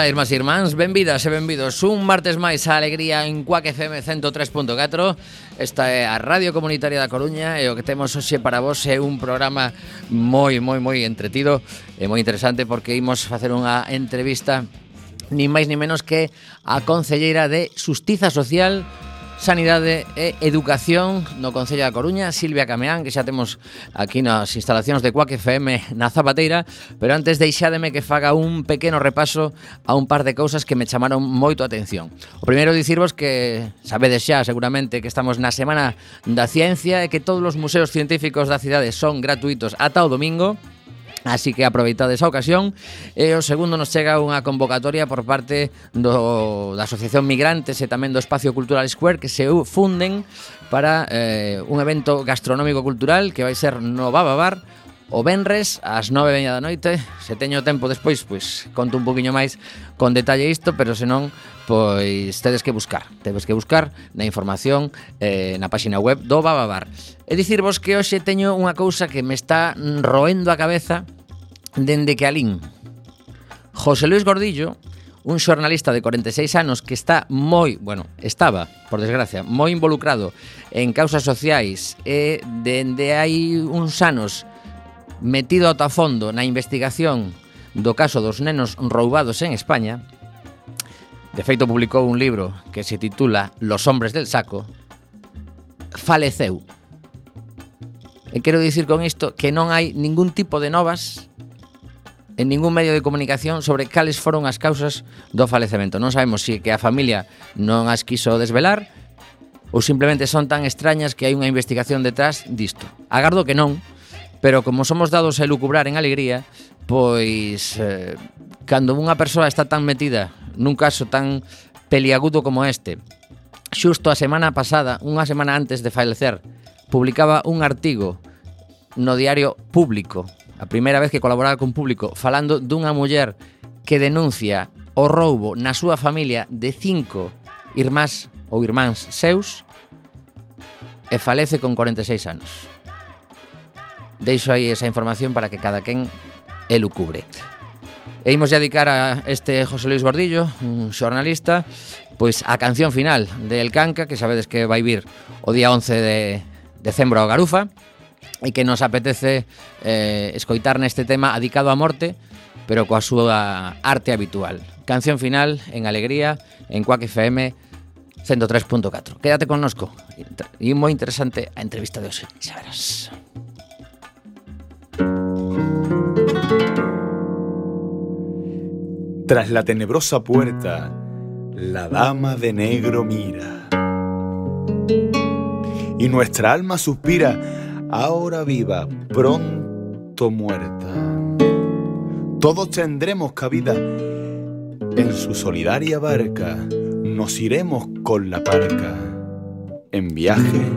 Ola, irmás e irmáns, benvidas e benvidos un martes máis a alegría en Cuac FM 103.4 Esta é a Radio Comunitaria da Coruña e o que temos hoxe para vos é un programa moi, moi, moi entretido e moi interesante porque imos facer unha entrevista ni máis ni menos que a Concelleira de Justiza Social Sanidade e Educación no Concello da Coruña, Silvia Cameán, que xa temos aquí nas instalacións de Cuac FM na Zapateira, pero antes deixádeme que faga un pequeno repaso a un par de cousas que me chamaron moito a atención. O primeiro dicirvos que sabedes xa seguramente que estamos na Semana da Ciencia e que todos os museos científicos da cidade son gratuitos ata o domingo, Así que aproveitades esa ocasión. E o segundo nos chega unha convocatoria por parte do, da Asociación Migrantes e tamén do Espacio Cultural Square Que se funden para eh, un evento gastronómico cultural que vai ser no Baba Bar o Benres ás 9 veña da noite. Se teño tempo despois, pois conto un poquinho máis con detalle isto, pero senón pois tedes que buscar, tedes que buscar na información eh, na páxina web do Bababar. E dicirvos que hoxe teño unha cousa que me está roendo a cabeza dende que alín. José Luis Gordillo, un xornalista de 46 anos que está moi, bueno, estaba, por desgracia, moi involucrado en causas sociais e dende hai uns anos metido ata fondo na investigación do caso dos nenos roubados en España. De feito, publicou un libro que se titula Los hombres del saco. Faleceu. E quero dicir con isto que non hai ningún tipo de novas en ningún medio de comunicación sobre cales foron as causas do falecemento. Non sabemos se que a familia non as quiso desvelar ou simplemente son tan extrañas que hai unha investigación detrás disto. Agardo que non, Pero como somos dados a lucubrar en alegría, pois eh, cando unha persoa está tan metida nun caso tan peliagudo como este, xusto a semana pasada, unha semana antes de falecer, publicaba un artigo no diario Público, a primeira vez que colaboraba con Público, falando dunha muller que denuncia o roubo na súa familia de cinco irmás ou irmáns seus e falece con 46 anos. Deixo aí esa información para que cada quen elucubre. E imos dedicar a este José Luis Gordillo, un xornalista, pois a canción final de El Canca, que sabedes que vai vir o día 11 de decembro ao Garufa, e que nos apetece eh, escoitar neste tema adicado á morte, pero coa súa arte habitual. Canción final en Alegría, en Quack FM 103.4. Quédate connosco, e moi interesante a entrevista de hoxe, xa verás. Tras la tenebrosa puerta, la dama de negro mira. Y nuestra alma suspira, ahora viva, pronto muerta. Todos tendremos cabida en su solidaria barca, nos iremos con la parca en viaje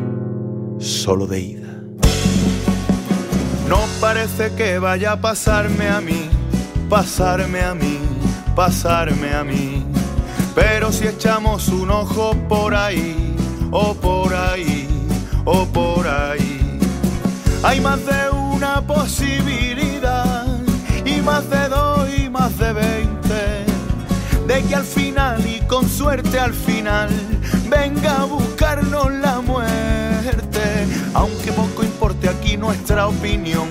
solo de ida. No parece que vaya a pasarme a mí, pasarme a mí, pasarme a mí. Pero si echamos un ojo por ahí, o por ahí, o por ahí. Hay más de una posibilidad y más de dos y más de veinte de que al final y con suerte al final venga a buscarnos la muerte. Aunque poco importe aquí nuestra opinión,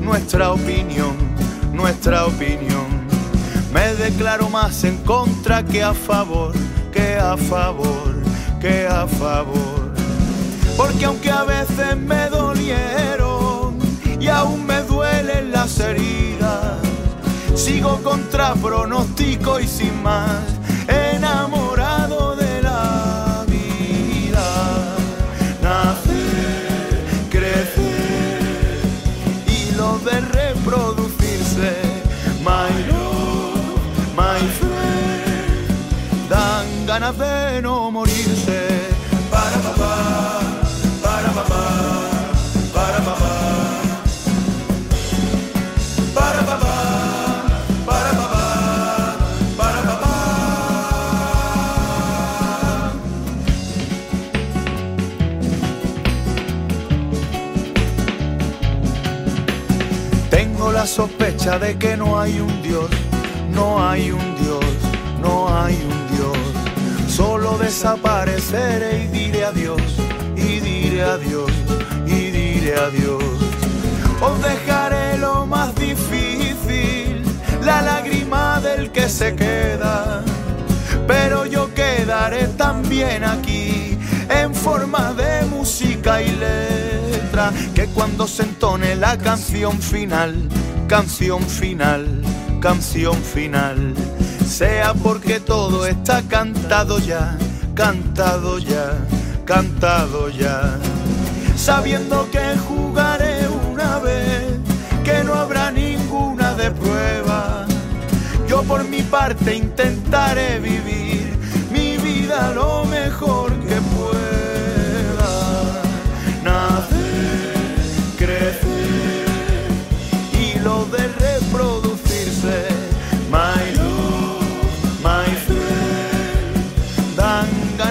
nuestra opinión, nuestra opinión. Me declaro más en contra que a favor, que a favor, que a favor. Porque aunque a veces me dolieron y aún me duelen las heridas, sigo contra pronóstico y sin más, sospecha de que no hay un Dios, no hay un Dios, no hay un Dios. Solo desapareceré y diré adiós, y diré adiós, y diré adiós. Os dejaré lo más difícil, la lágrima del que se queda. Pero yo quedaré también aquí, en forma de música y letra, que cuando se entone la canción final, canción final, canción final, sea porque todo está cantado ya, cantado ya, cantado ya sabiendo que jugaré una vez, que no habrá ninguna de prueba. Yo por mi parte intentaré vivir mi vida lo mejor que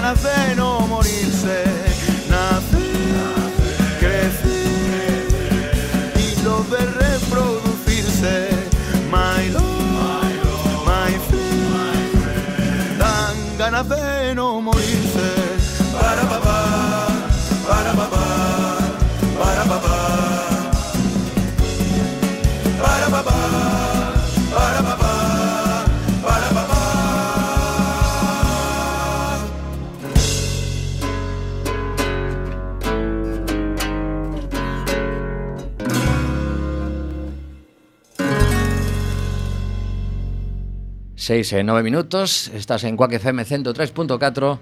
Anna Venom. 6 e 9 minutos, estás en Cuac FM 103.4,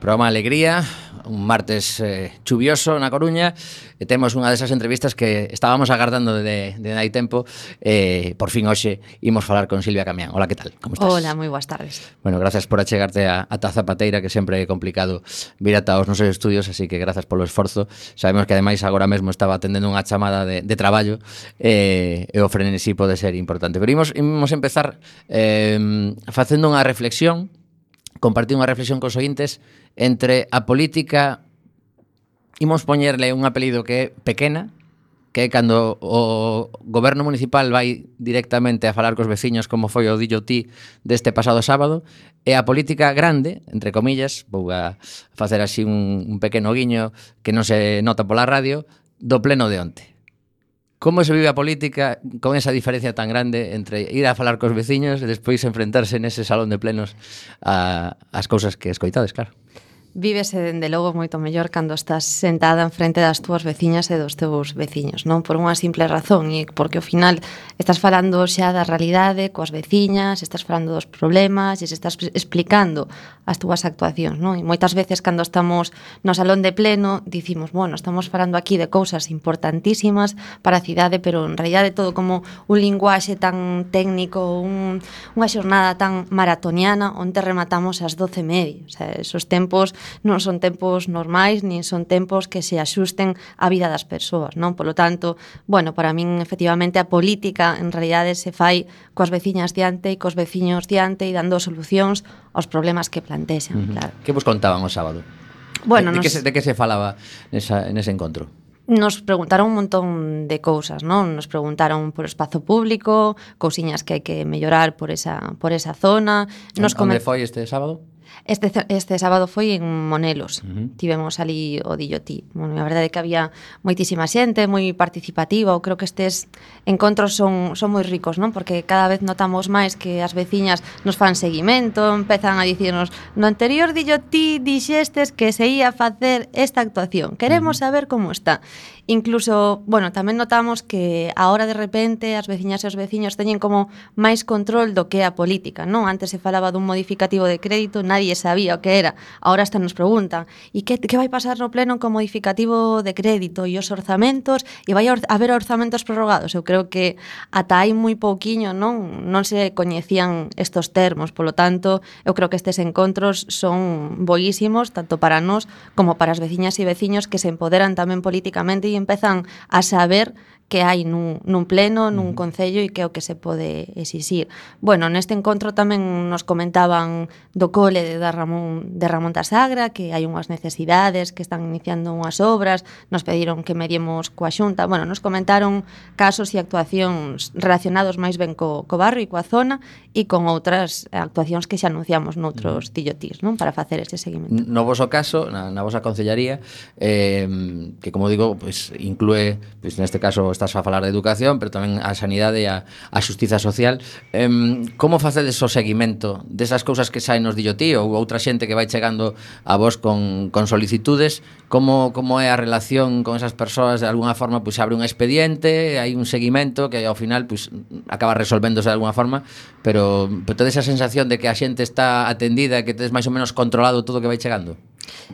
programa Alegría, un martes eh, chuvioso na Coruña e temos unha desas entrevistas que estábamos agardando de, de hai tempo eh, por fin hoxe imos falar con Silvia Camián Hola, que tal? Como estás? Hola, moi boas tardes Bueno, gracias por achegarte a, a Taza Pateira que sempre é complicado vir ata os nosos estudios así que grazas polo esforzo Sabemos que ademais agora mesmo estaba atendendo unha chamada de, de traballo eh, e o frenesí pode ser importante Pero imos, imos empezar eh, facendo unha reflexión compartir unha reflexión cos ointes entre a política imos poñerle un apelido que é pequena, que é cando o goberno municipal vai directamente a falar cos veciños como foi o dillo ti deste pasado sábado, e a política grande, entre comillas, vou a facer así un, un pequeno guiño que non se nota pola radio, do pleno de onte. Como se vive a política con esa diferencia tan grande entre ir a falar cos veciños e despois enfrentarse nese salón de plenos a, as cousas que escoitades, claro? Vívese, dende logo, moito mellor cando estás sentada en frente das túas veciñas e dos teus veciños, non? Por unha simple razón, e porque ao final estás falando xa da realidade coas veciñas, estás falando dos problemas, e estás explicando as túas actuacións, non? E moitas veces cando estamos no salón de pleno dicimos, bueno, estamos falando aquí de cousas importantísimas para a cidade, pero en realidade todo como un linguaxe tan técnico, un, unha xornada tan maratoniana onde rematamos as 12 e media. O sea, esos tempos non son tempos normais, nin son tempos que se axusten á vida das persoas, non? Polo tanto, bueno, para min efectivamente a política en realidade se fai coas veciñas diante e cos veciños diante e dando solucións aos problemas que plantexan, uh -huh. claro. Que vos contaban o sábado? Bueno, de, nos... de, que se, de que se falaba nesa, nese encontro? nos preguntaron un montón de cousas, non? Nos preguntaron por o espazo público, cousiñas que hai que mellorar por esa por esa zona. Nos come... Foi este sábado? Este, este sábado foi en Monelos, uh -huh. tivemos ali o Dillotí. Bueno, a verdade é que había moitísima xente, moi participativa, eu creo que estes encontros son, son moi ricos, non? Porque cada vez notamos máis que as veciñas nos fan seguimento, empezan a dicirnos no anterior Dillotí dixestes que se ia facer esta actuación, queremos uh -huh. saber como está. Incluso, bueno, tamén notamos que ahora de repente as veciñas e os veciños teñen como máis control do que é a política, non? Antes se falaba dun modificativo de crédito, nadie sabía o que era. Ahora hasta nos preguntan, e que, que vai pasar no pleno con modificativo de crédito e os orzamentos? E vai a haber orzamentos prorrogados? Eu creo que ata hai moi pouquiño, non? Non se coñecían estos termos, polo tanto, eu creo que estes encontros son boísimos tanto para nós como para as veciñas e veciños que se empoderan tamén políticamente e y empiezan a saber que hai nun, nun pleno, nun concello e que é o que se pode exixir. Bueno, neste encontro tamén nos comentaban do cole de, da Ramón, de Ramón da Sagra, que hai unhas necesidades, que están iniciando unhas obras, nos pediron que mediemos coa xunta, bueno, nos comentaron casos e actuacións relacionados máis ben co, co barrio e coa zona e con outras actuacións que xa anunciamos noutros tillotís, non? Para facer ese seguimento. No voso caso, na, na vosa concellaría, eh, que como digo, pues, inclúe, pues, neste caso estás a falar de educación, pero tamén a sanidade e a, a xustiza social. Em, como facedes o seguimento desas cousas que saen nos dillo ti ou outra xente que vai chegando a vos con, con solicitudes? Como, como é a relación con esas persoas? De alguna forma, pois, abre un expediente, hai un seguimento que ao final pois, acaba resolvéndose de alguna forma, pero, pero tedes a sensación de que a xente está atendida, que tedes máis ou menos controlado todo o que vai chegando?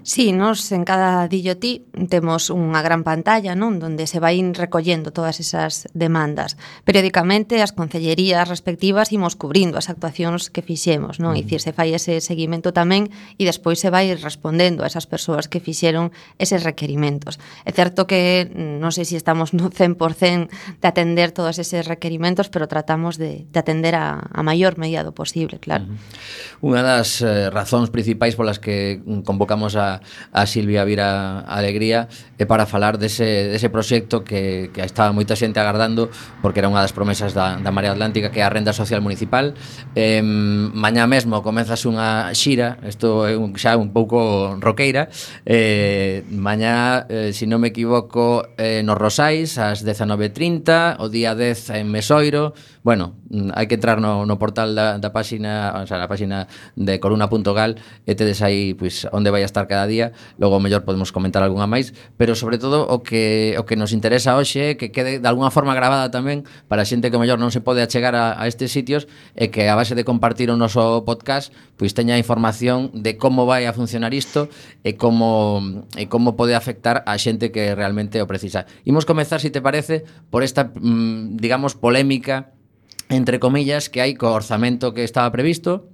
Sí, nos en cada DIOT temos unha gran pantalla non donde se vai recollendo todas esas demandas. Periódicamente as concellerías respectivas imos cubrindo as actuacións que fixemos, non? Uh -huh. Dicir, se fai ese seguimento tamén e despois se vai respondendo a esas persoas que fixeron eses requerimentos. É certo que mm, non sei se estamos no 100% de atender todos eses requerimentos, pero tratamos de, de atender a, a maior medida do posible, claro. Uh -huh. Unha das eh, razóns principais polas que convocamos convidamos a, a Silvia Vira Alegría é para falar dese, dese proxecto que, que estaba moita xente agardando porque era unha das promesas da, da Marea Atlántica que é a renda social municipal. Eh, mañá mesmo comezas unha xira isto é un, xa un pouco roqueira eh, mañá, eh, se si non me equivoco eh, nos Rosais ás 19.30 o día 10 en Mesoiro. Bueno, Mm, hai que entrar no, no portal da, da páxina, o sea, na páxina de coruna.gal e tedes aí pois, pues, onde vai a estar cada día, logo mellor podemos comentar algunha máis, pero sobre todo o que o que nos interesa hoxe que quede de alguna forma grabada tamén para a xente que mellor non se pode achegar a, a estes sitios e que a base de compartir o noso podcast pois pues, teña información de como vai a funcionar isto e como e como pode afectar a xente que realmente o precisa. Imos comezar, se si te parece, por esta, mm, digamos, polémica entre comillas, que hai co orzamento que estaba previsto,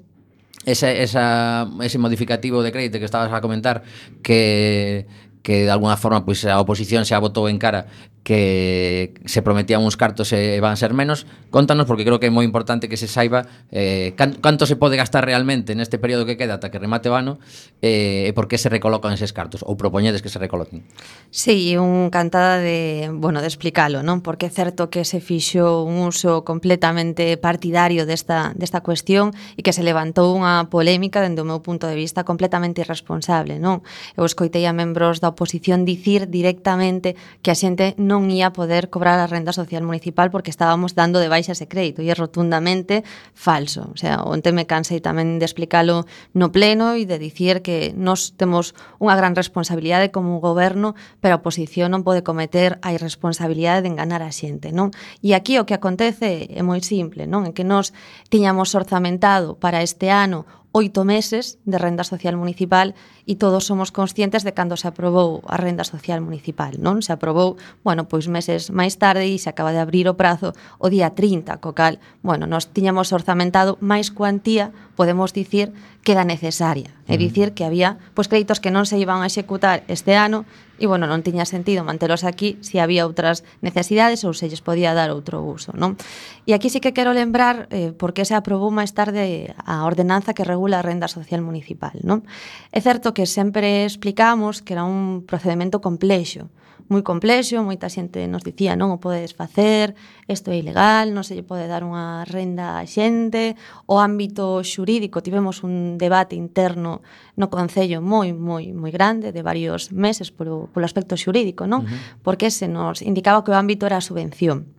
ese, esa, ese modificativo de crédito que estabas a comentar que, que de alguna forma pois a oposición se botou en cara que se prometían uns cartos e van ser menos. Contanos, porque creo que é moi importante que se saiba eh, can, canto se pode gastar realmente neste período que queda ata que remate o ano eh, e por que se recolocan eses cartos, ou propoñedes que se recoloquen. Sí, un cantada de, bueno, de explicalo, non? Porque é certo que se fixo un uso completamente partidario desta, desta cuestión e que se levantou unha polémica dende o meu punto de vista completamente irresponsable, non? Eu escoitei a membros da oposición dicir directamente que a xente non ia poder cobrar a renda social municipal porque estábamos dando de baixa ese crédito e é rotundamente falso. O sea, onte me cansei tamén de explicalo no pleno e de dicir que nos temos unha gran responsabilidade como goberno, pero a oposición non pode cometer a irresponsabilidade de enganar a xente, non? E aquí o que acontece é moi simple, non? É que nos tiñamos orzamentado para este ano oito meses de renda social municipal e todos somos conscientes de cando se aprobou a renda social municipal, non? Se aprobou, bueno, pois meses máis tarde e se acaba de abrir o prazo o día 30, co cal, bueno, nos tiñamos orzamentado máis cuantía, podemos dicir, que da necesaria. É dicir, que había pois créditos que non se iban a executar este ano, e, bueno, non tiña sentido mantelos aquí se había outras necesidades ou se lles podía dar outro uso, non? E aquí sí que quero lembrar eh, por que se aprobou máis tarde a ordenanza que regula a renda social municipal, non? É certo que sempre explicamos que era un procedimento complexo, moi complexo, moita xente nos dicía non o podes facer, isto é ilegal, non se lle pode dar unha renda a xente, o ámbito xurídico, tivemos un debate interno no Concello moi, moi, moi grande, de varios meses polo, polo aspecto xurídico, non? Uh -huh. Porque se nos indicaba que o ámbito era a subvención.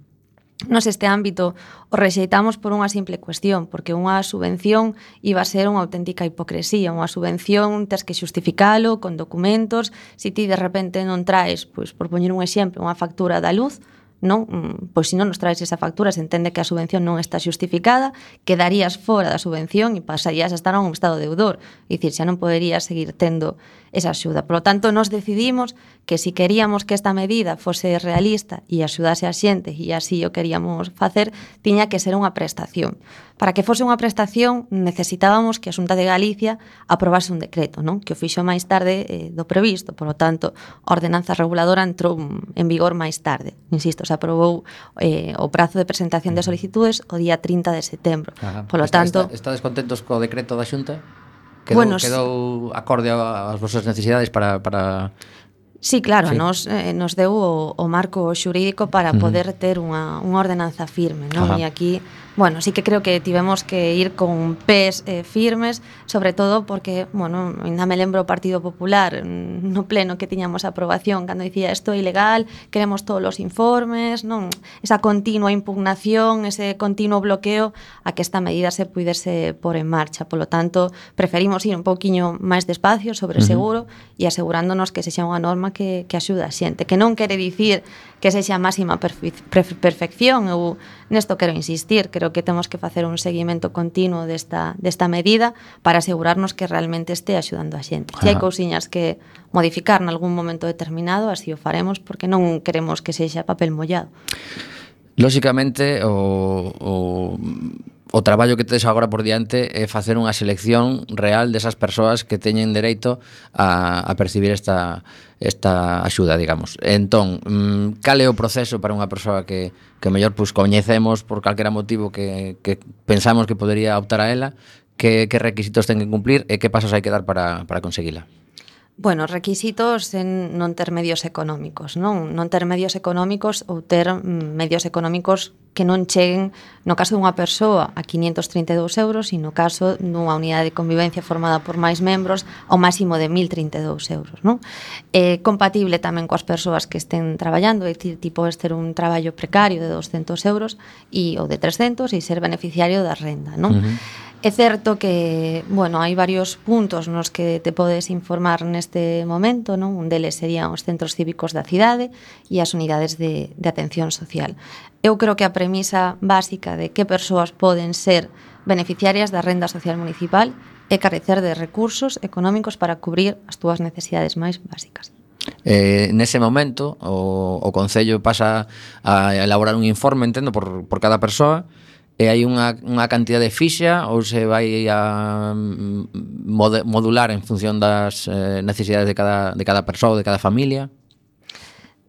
Nos este ámbito o rexeitamos por unha simple cuestión, porque unha subvención iba a ser unha auténtica hipocresía, unha subvención tens que xustificalo con documentos, se ti de repente non traes, pois por poñer un exemplo, unha factura da luz, non? Mm, pois se non nos traes esa factura, se entende que a subvención non está xustificada, quedarías fora da subvención e pasarías a estar a un estado deudor. É dicir, xa non poderías seguir tendo esa axuda. Por lo tanto, nos decidimos que se si queríamos que esta medida fose realista e axudase a xente e así o queríamos facer, tiña que ser unha prestación. Para que fose unha prestación necesitábamos que a Xunta de Galicia aprobase un decreto, non? que o fixo máis tarde eh, do previsto. Por lo tanto, a ordenanza reguladora entrou en vigor máis tarde. Insisto, se aprobou eh, o prazo de presentación de solicitudes o día 30 de setembro. Ajá. Por lo está, tanto... Está, estades contentos co decreto da Xunta? quedou, bueno, quedou acorde ás vosas necesidades para, para Sí, claro, sí. nos, eh, nos deu o, o marco xurídico para poder ter unha, unha ordenanza firme, non? E aquí, bueno, sí que creo que tivemos que ir con pés eh, firmes, sobre todo porque, bueno, ainda me lembro o Partido Popular mm, no pleno que tiñamos a aprobación cando dicía isto é ilegal, queremos todos os informes, non? Esa continua impugnación, ese continuo bloqueo a que esta medida se puidese por en marcha. Polo tanto, preferimos ir un poquiño máis despacio sobre seguro uh -huh. e asegurándonos que se xa unha norma que, que axuda a xente, que non quere dicir que sexa a máxima perfe perfección, eu nesto quero insistir, creo que temos que facer un seguimento continuo desta, desta medida para asegurarnos que realmente este axudando a xente. Se hai cousiñas que modificar nalgún momento determinado, así o faremos, porque non queremos que sexa papel mollado. Lóxicamente, o, o o traballo que tedes agora por diante é facer unha selección real desas persoas que teñen dereito a, a percibir esta, esta axuda, digamos. Entón, mm, cal é o proceso para unha persoa que, que mellor pues, coñecemos por calquera motivo que, que pensamos que podería optar a ela, que, que requisitos ten que cumplir e que pasos hai que dar para, para conseguila? Bueno, requisitos en non ter medios económicos, non? Non ter medios económicos ou ter mm, medios económicos que non cheguen, no caso dunha persoa, a 532 euros e no caso dunha unidade de convivencia formada por máis membros ao máximo de 1032 euros, non? É compatible tamén coas persoas que estén traballando, é dicir, tipo este un traballo precario de 200 euros e ou de 300 e ser beneficiario da renda, non? Uh -huh É certo que, bueno, hai varios puntos nos que te podes informar neste momento, non? Un deles serían os centros cívicos da cidade e as unidades de, de atención social. Eu creo que a premisa básica de que persoas poden ser beneficiarias da renda social municipal é carecer de recursos económicos para cubrir as túas necesidades máis básicas. Eh, nese momento o, o Concello pasa a elaborar un informe, entendo, por, por cada persoa e hai unha, unha cantidade fixa ou se vai a mm, modular en función das eh, necesidades de cada, de cada persoa ou de cada familia?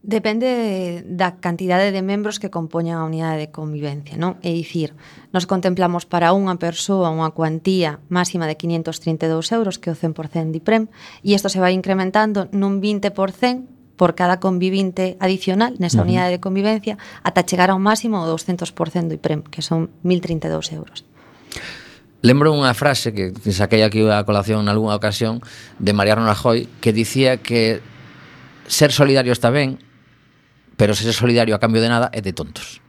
Depende da cantidade de membros que compoñan a unidade de convivencia, non? É dicir, nos contemplamos para unha persoa unha cuantía máxima de 532 euros, que é o 100% de IPREM, e isto se vai incrementando nun 20% por cada convivinte adicional nesa unidade de convivencia ata chegar ao máximo o 200% do IPREM, que son 1.032 euros. Lembro unha frase que saquei aquí a colación en algunha ocasión de Mariano Rajoy que dicía que ser solidario está ben, pero ser solidario a cambio de nada é de tontos.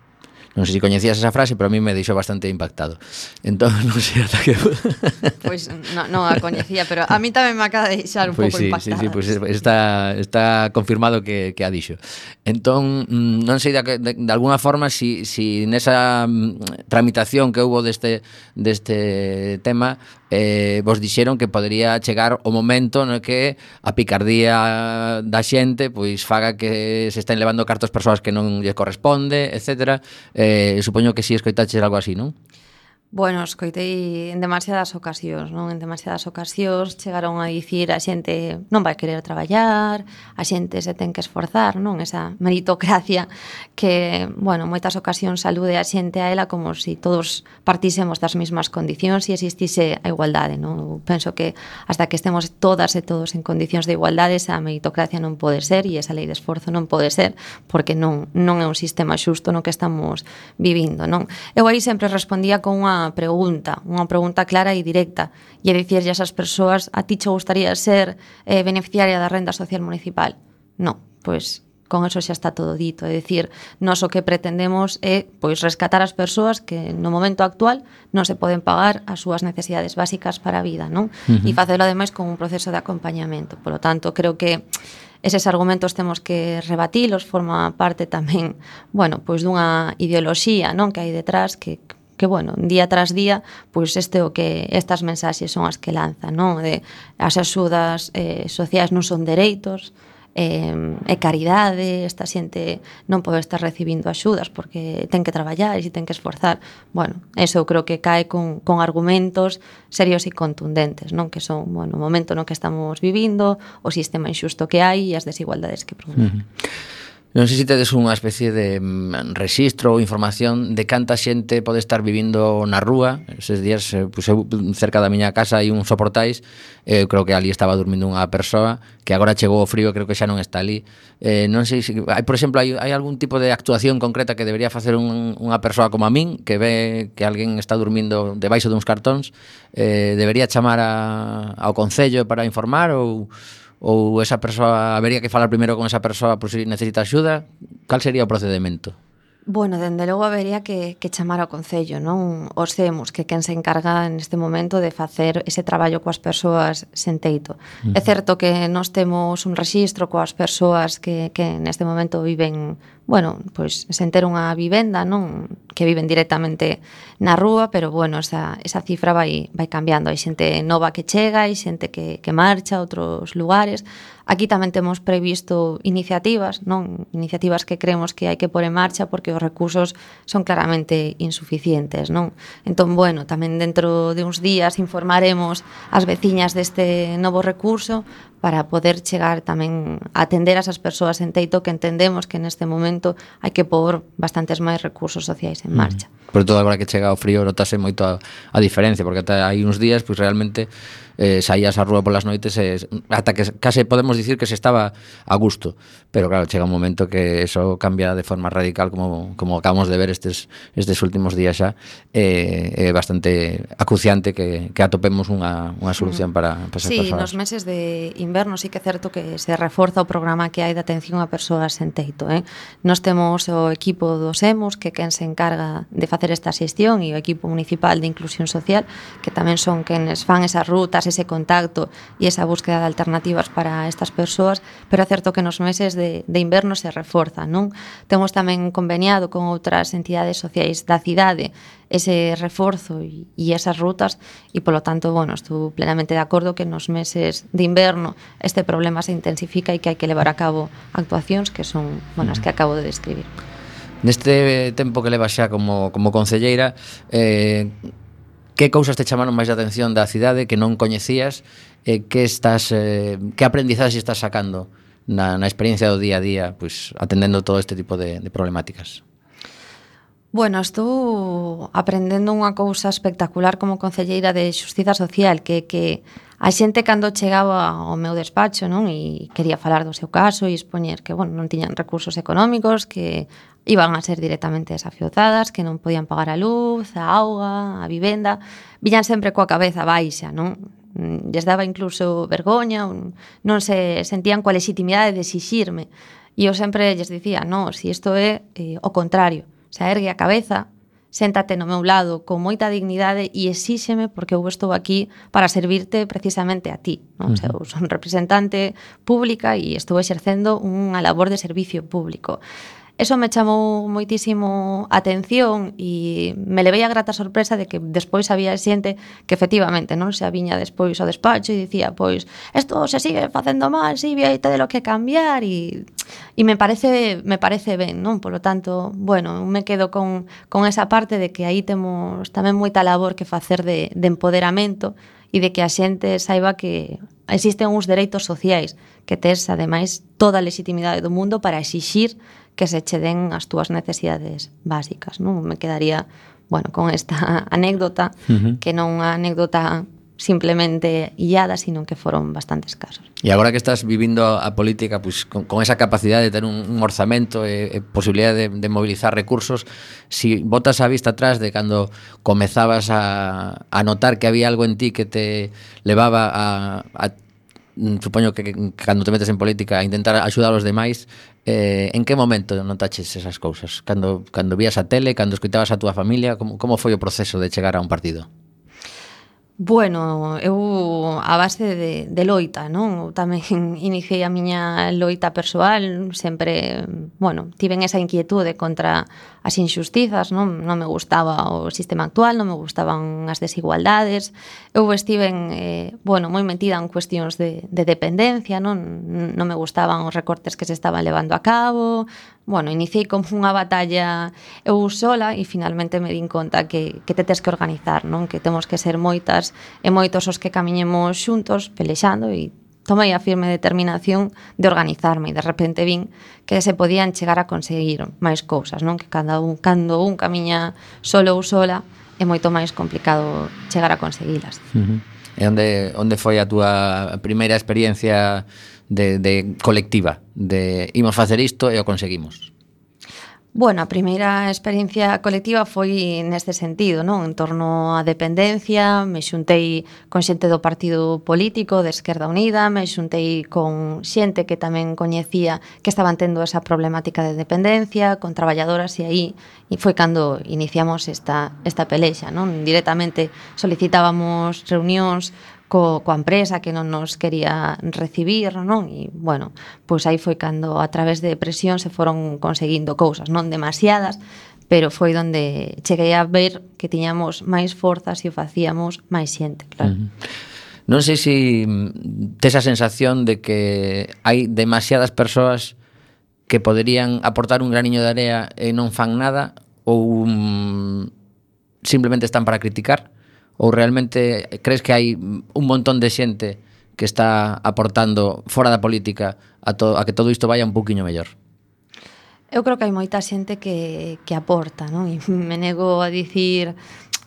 Non sei se coñecías esa frase, pero a mí me deixou bastante impactado. Entón, non sei ata que... pois pues, non no a coñecía, pero a mí tamén me acaba de deixar un pois pouco sí, impactada. Sí, sí, pois pues está, está confirmado que, que a dixo. Entón, mm, non sei da que, de, de alguna forma si, si nesa mm, tramitación que houve deste, deste tema eh, vos dixeron que podería chegar o momento no que a picardía da xente pois faga que se estén levando cartos persoas que non lle corresponde, etc. Eh, supoño que si escoitaches algo así, non? Bueno, escoitei en demasiadas ocasións, non? En demasiadas ocasións chegaron a dicir a xente non vai querer traballar, a xente se ten que esforzar, non? Esa meritocracia que, bueno, moitas ocasións salude a xente a ela como se si todos partísemos das mesmas condicións e existise a igualdade, non? Eu penso que hasta que estemos todas e todos en condicións de igualdade, esa meritocracia non pode ser e esa lei de esforzo non pode ser, porque non non é un sistema xusto no que estamos vivindo, non? Eu aí sempre respondía con unha pregunta, unha pregunta clara e directa, e dicirlle a esas persoas a ti che gustaría ser eh, beneficiaria da renda social municipal. Non, pois con eso xa está todo dito, é dicir, nós o que pretendemos é pois rescatar as persoas que no momento actual non se poden pagar as súas necesidades básicas para a vida, non? Uh -huh. E facelo ademais con un proceso de acompañamento. Por lo tanto, creo que eses argumentos temos que rebatilos, forma parte tamén, bueno, pois dunha ideoloxía, non, que hai detrás que que, bueno, día tras día, pois este o que estas mensaxes son as que lanzan, non? De as axudas eh, sociais non son dereitos, eh, e caridade, esta xente non pode estar recibindo axudas porque ten que traballar e ten que esforzar. Bueno, eso eu creo que cae con, con argumentos serios e contundentes, non que son bueno, o momento no que estamos vivindo, o sistema injusto que hai e as desigualdades que promueve. Uh -huh. Non sei se tedes unha especie de mm, registro ou información de canta xente pode estar vivindo na rúa. Eses días, eh, pues, eu, cerca da miña casa hai uns soportais, eh, eu eh, creo que ali estaba dormindo unha persoa que agora chegou o frío, creo que xa non está ali. Eh, non sei se, hai, por exemplo, hai, hai algún tipo de actuación concreta que debería facer un, unha persoa como a min, que ve que alguén está dormindo debaixo duns cartóns, eh, debería chamar a, ao Concello para informar ou ou esa persoa habería que falar primeiro con esa persoa por se si necesita axuda? Cal sería o procedimento? Bueno, dende logo habería que, que chamar ao Concello, non? Os CEMUS, que quen se encarga neste momento de facer ese traballo coas persoas sen teito. Uh -huh. É certo que nós temos un rexistro coas persoas que, que neste momento viven bueno, pois sen ter unha vivenda, non que viven directamente na rúa, pero bueno, esa, esa cifra vai, vai cambiando. Hai xente nova que chega, hai xente que, que marcha a outros lugares. Aquí tamén temos previsto iniciativas, non iniciativas que creemos que hai que pôr en marcha porque os recursos son claramente insuficientes, non? Entón, bueno, tamén dentro de uns días informaremos as veciñas deste novo recurso para poder chegar tamén a atender a esas persoas en Teito que entendemos que neste momento hai que pôr bastantes máis recursos sociais en marcha. Mm. Por todo agora que chega o frío notase moito a, a diferencia, porque hai uns días pois realmente eh, saías á rúa polas noites e, ata que case podemos dicir que se estaba a gusto. Pero claro, chega un momento que eso cambia de forma radical como, como acabamos de ver estes, estes últimos días xa. É eh, eh, bastante acuciante que, que atopemos unha, unha solución para, para esas sí, persoas. nos meses de inverno sí que é certo que se reforza o programa que hai de atención a persoas en teito. Eh? Nos temos o equipo dos EMOS que quen se encarga de facer esta xestión e o equipo municipal de inclusión social que tamén son quenes fan esas rutas, ese contacto e esa búsqueda de alternativas para estas persoas, pero é certo que nos meses de, de inverno se reforza, non? Temos tamén conveniado con outras entidades sociais da cidade ese reforzo e, e esas rutas e polo tanto, bueno, estou plenamente de acordo que nos meses de inverno este problema se intensifica e que hai que levar a cabo actuacións que son, bueno, as que acabo de describir. Neste tempo que leva xa como, como concelleira, eh, que cousas te chamaron máis a atención da cidade que non coñecías e que estás eh, que aprendizaxe estás sacando na, na experiencia do día a día pois, atendendo todo este tipo de, de problemáticas? Bueno, estou aprendendo unha cousa espectacular como concelleira de Xustiza Social, que que a xente cando chegaba ao meu despacho, non, e quería falar do seu caso e expoñer que, bueno, non tiñan recursos económicos, que iban a ser directamente desafiozadas, que non podían pagar a luz, a auga, a vivenda. viñan sempre coa cabeza baixa, non? Mm, lles daba incluso vergoña, non se sentían coa legitimidade de exixirme. E eu sempre lles dicía, non, si isto é eh, o contrario. Se ergue a cabeza, séntate no meu lado con moita dignidade e exíxeme porque eu estou aquí para servirte precisamente a ti. Non? Uh -huh. Eu son representante pública e estou exercendo unha labor de servicio público. Eso me chamou moitísimo atención e me levei a grata sorpresa de que despois había xente que efectivamente non se aviña despois ao despacho e dicía, pois, isto se sigue facendo mal, si, sí, te de lo que cambiar e, e me parece me parece ben, non? Por lo tanto, bueno, me quedo con, con esa parte de que aí temos tamén moita labor que facer de, de empoderamento e de que a xente saiba que existen uns dereitos sociais que tes, ademais, toda a legitimidade do mundo para exixir que se che den as túas necesidades básicas, non? Me quedaría, bueno, con esta anécdota, uh -huh. que non unha anécdota simplemente illada, sino que foron bastantes casos. E agora que estás vivindo a política pues, con, con esa capacidade de ter un, un orzamento e, e posibilidade de, de mobilizar recursos, si botas a vista atrás de cando comezabas a, a notar que había algo en ti que te levaba a, a Mm, supoño que, que cando te metes en política a intentar axudar os demais, eh, en que momento notaches esas cousas? Cando, cando vías a tele, cando escuitabas a túa familia, como, como foi o proceso de chegar a un partido? Bueno, eu a base de, de loita, non? Tamén iniciei a miña loita persoal, sempre, bueno, tiven esa inquietude contra as injustizas, non? Non me gustaba o sistema actual, non me gustaban as desigualdades, Eu estiven, eh, bueno, moi metida en cuestións de, de dependencia, non, non me gustaban os recortes que se estaban levando a cabo, bueno, iniciei como unha batalla eu sola e finalmente me din conta que, que te tes que organizar, non? Que temos que ser moitas e moitos os que camiñemos xuntos, pelexando e tomei a firme determinación de organizarme e de repente vin que se podían chegar a conseguir máis cousas, non? Que cando un, cando un camiña solo ou sola, é moito máis complicado chegar a conseguilas. Uh -huh. E onde, onde foi a túa primeira experiencia de, de colectiva? De imos facer isto e o conseguimos? Bueno, a primeira experiencia colectiva foi neste sentido, non? En torno á dependencia, me xuntei con xente do Partido Político de Esquerda Unida, me xuntei con xente que tamén coñecía que estaban tendo esa problemática de dependencia, con traballadoras e aí e foi cando iniciamos esta esta pelexa, non? Directamente solicitábamos reunións co, coa empresa que non nos quería recibir, non? E, bueno, pois aí foi cando a través de presión se foron conseguindo cousas, non demasiadas, pero foi onde cheguei a ver que tiñamos máis forzas e o facíamos máis xente, claro. Uh -huh. Non sei se mm, tes a sensación de que hai demasiadas persoas que poderían aportar un graniño de area e non fan nada ou um, simplemente están para criticar ou realmente crees que hai un montón de xente que está aportando fora da política a, to, a que todo isto vaya un poquinho mellor? Eu creo que hai moita xente que, que aporta, non? E me nego a dicir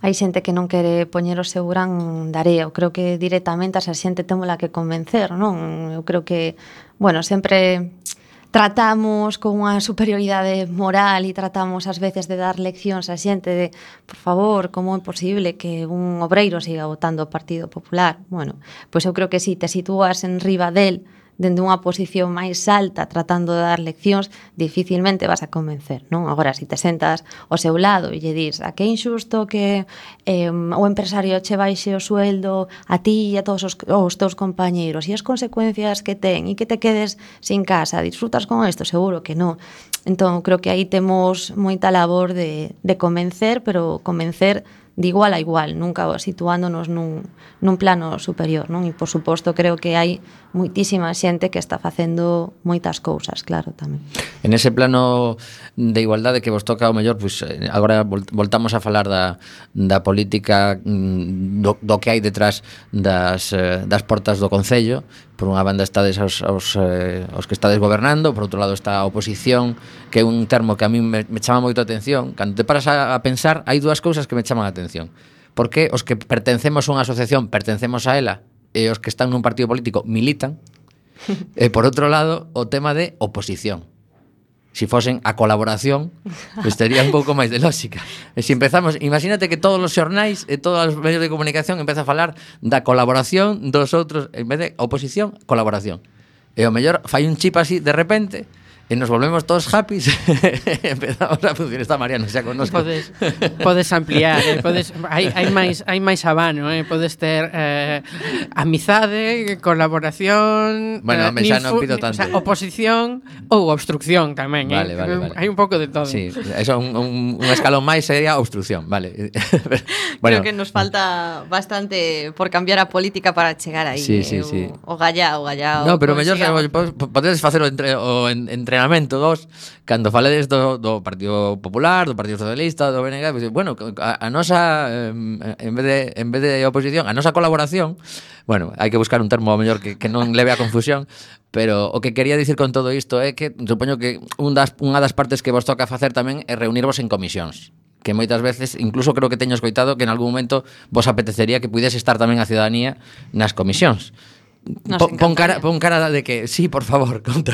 hai xente que non quere poñer o seu gran dareo. Creo que directamente a esa xente temola que convencer, non? Eu creo que, bueno, sempre tratamos con unha superioridade moral e tratamos ás veces de dar leccións á xente de, por favor, como é posible que un obreiro siga votando o Partido Popular? Bueno, pois eu creo que si te sitúas en riba del dende unha posición máis alta tratando de dar leccións, dificilmente vas a convencer, non? Agora, se si te sentas ao seu lado e lle dis a ah, que é injusto que eh, o empresario che baixe o sueldo a ti e a todos os, os teus compañeiros e as consecuencias que ten e que te quedes sin casa, disfrutas con isto? Seguro que non. Entón, creo que aí temos moita labor de, de convencer, pero convencer de igual a igual, nunca situándonos nun, nun plano superior, non? E por suposto creo que hai moitísima xente que está facendo moitas cousas, claro, tamén. En ese plano de igualdade que vos toca o mellor, pois pues, agora voltamos a falar da, da política mm, do, do que hai detrás das, eh, das portas do Concello, por unha banda estades aos, aos, eh, os que estades gobernando, por outro lado está a oposición, que é un termo que a mí me, me chama moito a atención. Cando te paras a, a pensar, hai dúas cousas que me chaman a atención. Por que os que pertencemos a unha asociación pertencemos a ela e os que están nun partido político militan. e por outro lado, o tema de oposición. Si fosen a colaboración, pues tería un pouco máis de lógica. E se si empezamos, imagínate que todos os xornais e todos os medios de comunicación empeza a falar da colaboración dos outros, en vez de oposición, colaboración. E o mellor fai un chip así de repente, e nos volvemos todos happy empezamos a funcionar esta Mariana xa connosco podes, podes ampliar eh, podes, hai, hai, máis, hai máis abano eh, podes ter eh, amizade colaboración bueno, eh, me xa non pido tanto o sea, oposición ou obstrucción tamén vale, eh. vale, vale. hai un pouco de todo sí, eso, un, un, un escalón máis sería obstrucción vale. bueno. creo que nos falta bastante por cambiar a política para chegar aí sí, sí, eh, sí. o, o gallá o gallá no, pero mellor podedes facelo entre, o, entre entrenamento dos, cando faledes do, do Partido Popular, do Partido Socialista, do BNG, pues, bueno, a, a nosa eh, en vez de en vez de oposición, a nosa colaboración, bueno, hai que buscar un termo mellor que, que non leve a confusión, pero o que quería dicir con todo isto é que supoño que un das, unha das partes que vos toca facer tamén é reunirvos en comisións que moitas veces, incluso creo que teño escoitado que en algún momento vos apetecería que pudese estar tamén a ciudadanía nas comisións. Pon, pon, cara, pon cara de que sí, por favor, conta.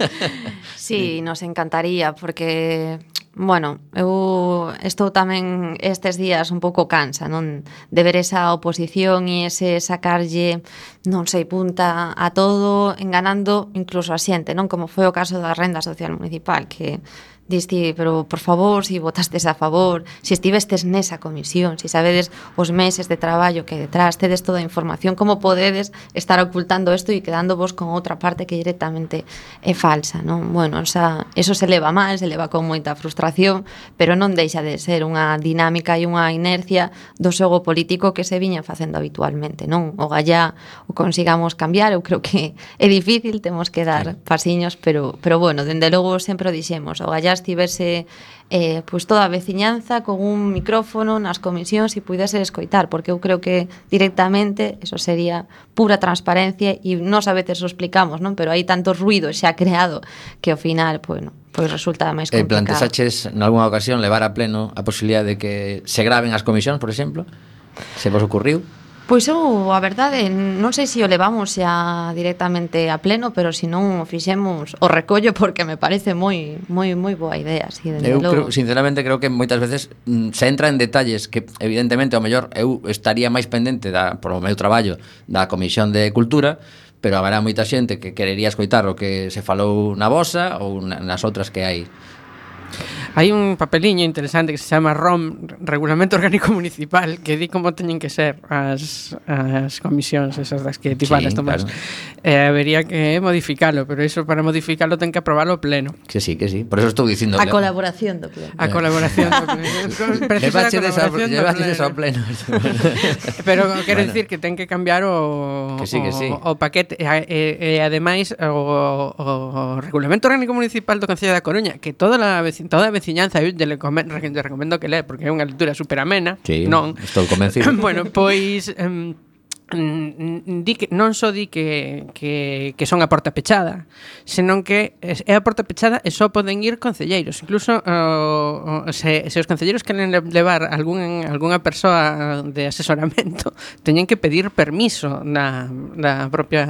sí, nos encantaría porque bueno, eu estou tamén estes días un pouco cansa, non? De ver esa oposición e ese sacarlle, non sei, punta a todo, enganando incluso a xente, non? Como foi o caso da renda social municipal, que Dis, ti, pero por favor, si votastes a favor, si estivestes nesa comisión, si sabedes os meses de traballo que detrás, tedes toda a información, como podedes estar ocultando isto e quedando vos con outra parte que directamente é falsa, non? Bueno, o sea, eso se leva mal, se leva con moita frustración, pero non deixa de ser unha dinámica e unha inercia do xogo político que se viña facendo habitualmente, non? O gallá o consigamos cambiar, eu creo que é difícil, temos que dar pasiños, pero, pero bueno, dende logo sempre o dixemos, o gallá estivese eh, pois toda a veciñanza con un micrófono nas comisións e pudese escoitar, porque eu creo que directamente eso sería pura transparencia e nos a veces o explicamos, non? Pero hai tanto ruido xa creado que ao final, bueno, pois resulta máis complicado. Eh, plantesaches nalgúna ocasión levar a pleno a posibilidade de que se graven as comisións, por exemplo? Se vos ocurriu? Pois eu, a verdade, non sei se o levamos xa directamente a pleno, pero se non o fixemos o recollo porque me parece moi moi moi boa idea, si desde eu logo. Creo, sinceramente creo que moitas veces mm, se entra en detalles que evidentemente ao mellor eu estaría máis pendente da polo meu traballo da Comisión de Cultura, pero haberá moita xente que querería escoitar o que se falou na vosa ou nas outras que hai. Hai un papeliño interesante que se chama ROM, Regulamento Orgánico Municipal, que di como teñen que ser as, as comisións esas das que ti falas, sí, Tomás. Claro. Eh, habería que modificalo, pero iso para modificalo ten que aprobalo pleno. Que sí, que sí. Por eso estou dicindo... A colaboración do pleno. A colaboración do pleno. Levaxe desa ao pleno. pero quero bueno. dicir que ten que cambiar o, que sí, que sí. o, o paquete. E, e, e ademais, o, o, o Regulamento Orgánico Municipal do Concello da Coruña, que toda a, toda a veciñanza eu te, recomendo, te que lee porque é unha lectura super amena. Sí, non? Estou convencido. bueno, pois um, di que non só di que, que, que son a porta pechada, senón que é a porta pechada e só poden ir concelleiros. Incluso uh, se, se os concelleiros queren levar algún, algunha persoa de asesoramento, teñen que pedir permiso na, na propia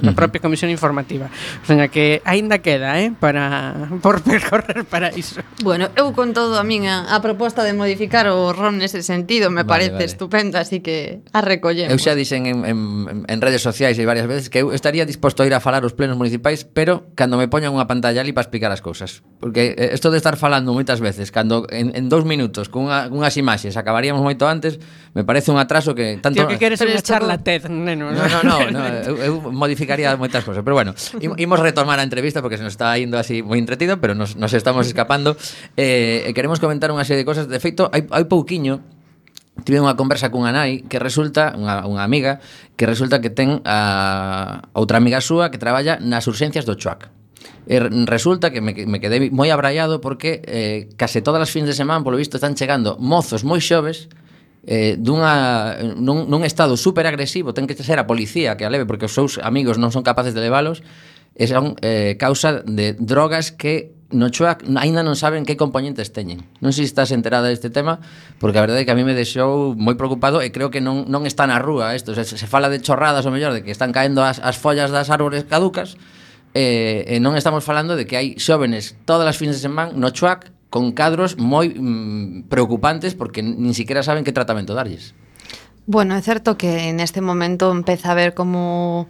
da propia Comisión Informativa. O sea, que aínda queda, eh, para por percorrer para iso. Bueno, eu con todo a min a, proposta de modificar o ROM nese sentido me vale, parece vale. estupenda, así que a recollemos. Eu xa dixen en, en, en redes sociais e varias veces que eu estaría disposto a ir a falar os plenos municipais, pero cando me poñan unha pantalla ali para explicar as cousas. Porque eh, isto de estar falando moitas veces, cando en, en dous minutos, con unha, unhas imaxes, acabaríamos moito antes, me parece un atraso que... Tanto... Tío, que queres unha charla TED, neno. No, no, no, no, no eu, eu modifico clasificaría moitas cousas, pero bueno, imos retomar a entrevista porque se nos está indo así moi entretido, pero nos, nos estamos escapando. Eh, queremos comentar unha serie de cosas. De feito, hai, hai pouquiño tive unha conversa cunha nai que resulta, unha, unha amiga, que resulta que ten a outra amiga súa que traballa nas urxencias do Chuac. E resulta que me, me quedei moi abraiado porque eh, case todas as fins de semana, polo visto, están chegando mozos moi xoves eh, dunha, nun, nun estado super agresivo ten que ser a policía que a leve porque os seus amigos non son capaces de leválos e son eh, causa de drogas que no Choa aínda non saben que componentes teñen. Non sei se estás enterada deste tema porque a verdade é que a mí me deixou moi preocupado e creo que non, non está na rúa isto. Se, se fala de chorradas ou mellor de que están caendo as, as follas das árbores caducas e, eh, e non estamos falando de que hai xóvenes todas as fines de semana no Chuac con cadros moi mm, preocupantes porque nin siquiera saben que tratamento darlles. Bueno, é certo que neste momento empeza a ver como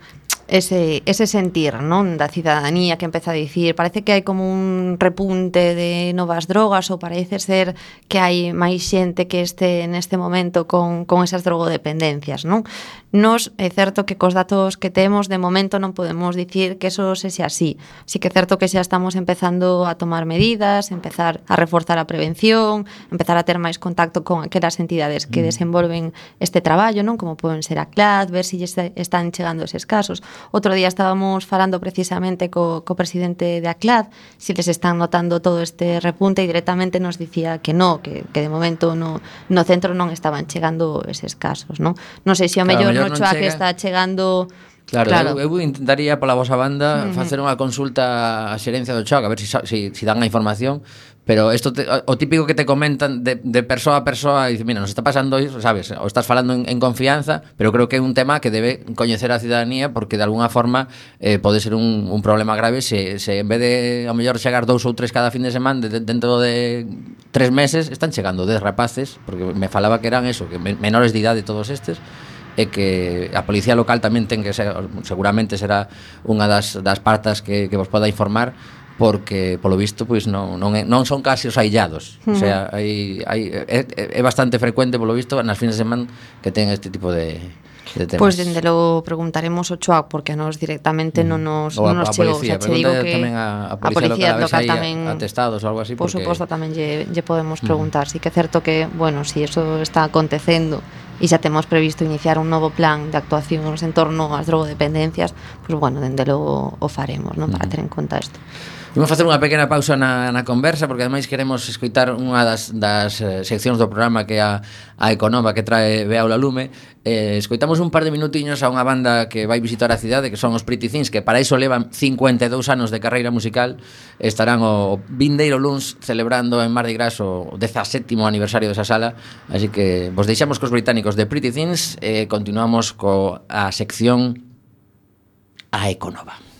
ese, ese sentir non da cidadanía que empeza a dicir parece que hai como un repunte de novas drogas ou parece ser que hai máis xente que este neste momento con, con esas drogodependencias non nos é certo que cos datos que temos de momento non podemos dicir que eso se así. Sí que é certo que xa estamos empezando a tomar medidas empezar a reforzar a prevención empezar a ter máis contacto con aquelas entidades que mm. desenvolven este traballo non como poden ser a CLAD ver se si están chegando eses casos. Outro día estábamos falando precisamente co, co presidente de ACLAD se si les están notando todo este repunte e directamente nos dicía que no, que, que de momento no, no centro non estaban chegando eses casos, non? Non sei se o claro, mellor, mellor no choa chega... que está chegando Claro, claro. Eu, eu intentaría pola vosa banda uh -huh. facer unha consulta á xerencia do Choc a ver se si, si, si dan a información Pero esto te, o típico que te comentan de, de persoa a persoa dice, mira, nos está pasando iso, sabes? O estás falando en, en confianza, pero creo que é un tema que debe coñecer a cidadanía porque de alguna forma eh, pode ser un, un problema grave se, se en vez de, a mellor, chegar dous ou tres cada fin de semana de, dentro de tres meses, están chegando dez rapaces porque me falaba que eran eso, que menores de idade todos estes e que a policía local tamén ten que ser, seguramente será unha das, das partas que, que vos poda informar porque polo visto pois non non, é, non son casi os aillados. Uh -huh. O sea, hmm. hai hai é, é bastante frecuente polo visto nas fins de semana que ten este tipo de de. Pois pues, dende logo preguntaremos ao Choac porque a hmm. nos directamente mm. non nos non nos chegou, xa che digo que tamén a, a policía, a policía local, local tamén atestados ou algo así por porque... suposto tamén lle, lle podemos hmm. preguntar, mm. si sí que é certo que, bueno, si eso está acontecendo e xa temos previsto iniciar un novo plan de actuacións en torno ás drogodependencias, pois pues, bueno, dende logo o faremos, non, para mm. ter en conta isto. Vamos facer unha pequena pausa na, na conversa porque ademais queremos escoitar unha das, das eh, seccións do programa que é a, a economa que trae Beaula Lume eh, escoitamos un par de minutiños a unha banda que vai visitar a cidade que son os Pretty Things que para iso levan 52 anos de carreira musical. Estarán o, o Vindeiro Luns celebrando en Mardi Gras o 17º aniversario desa sala. Así que vos deixamos cos británicos de Pretty Things e eh, continuamos co a sección a Econova.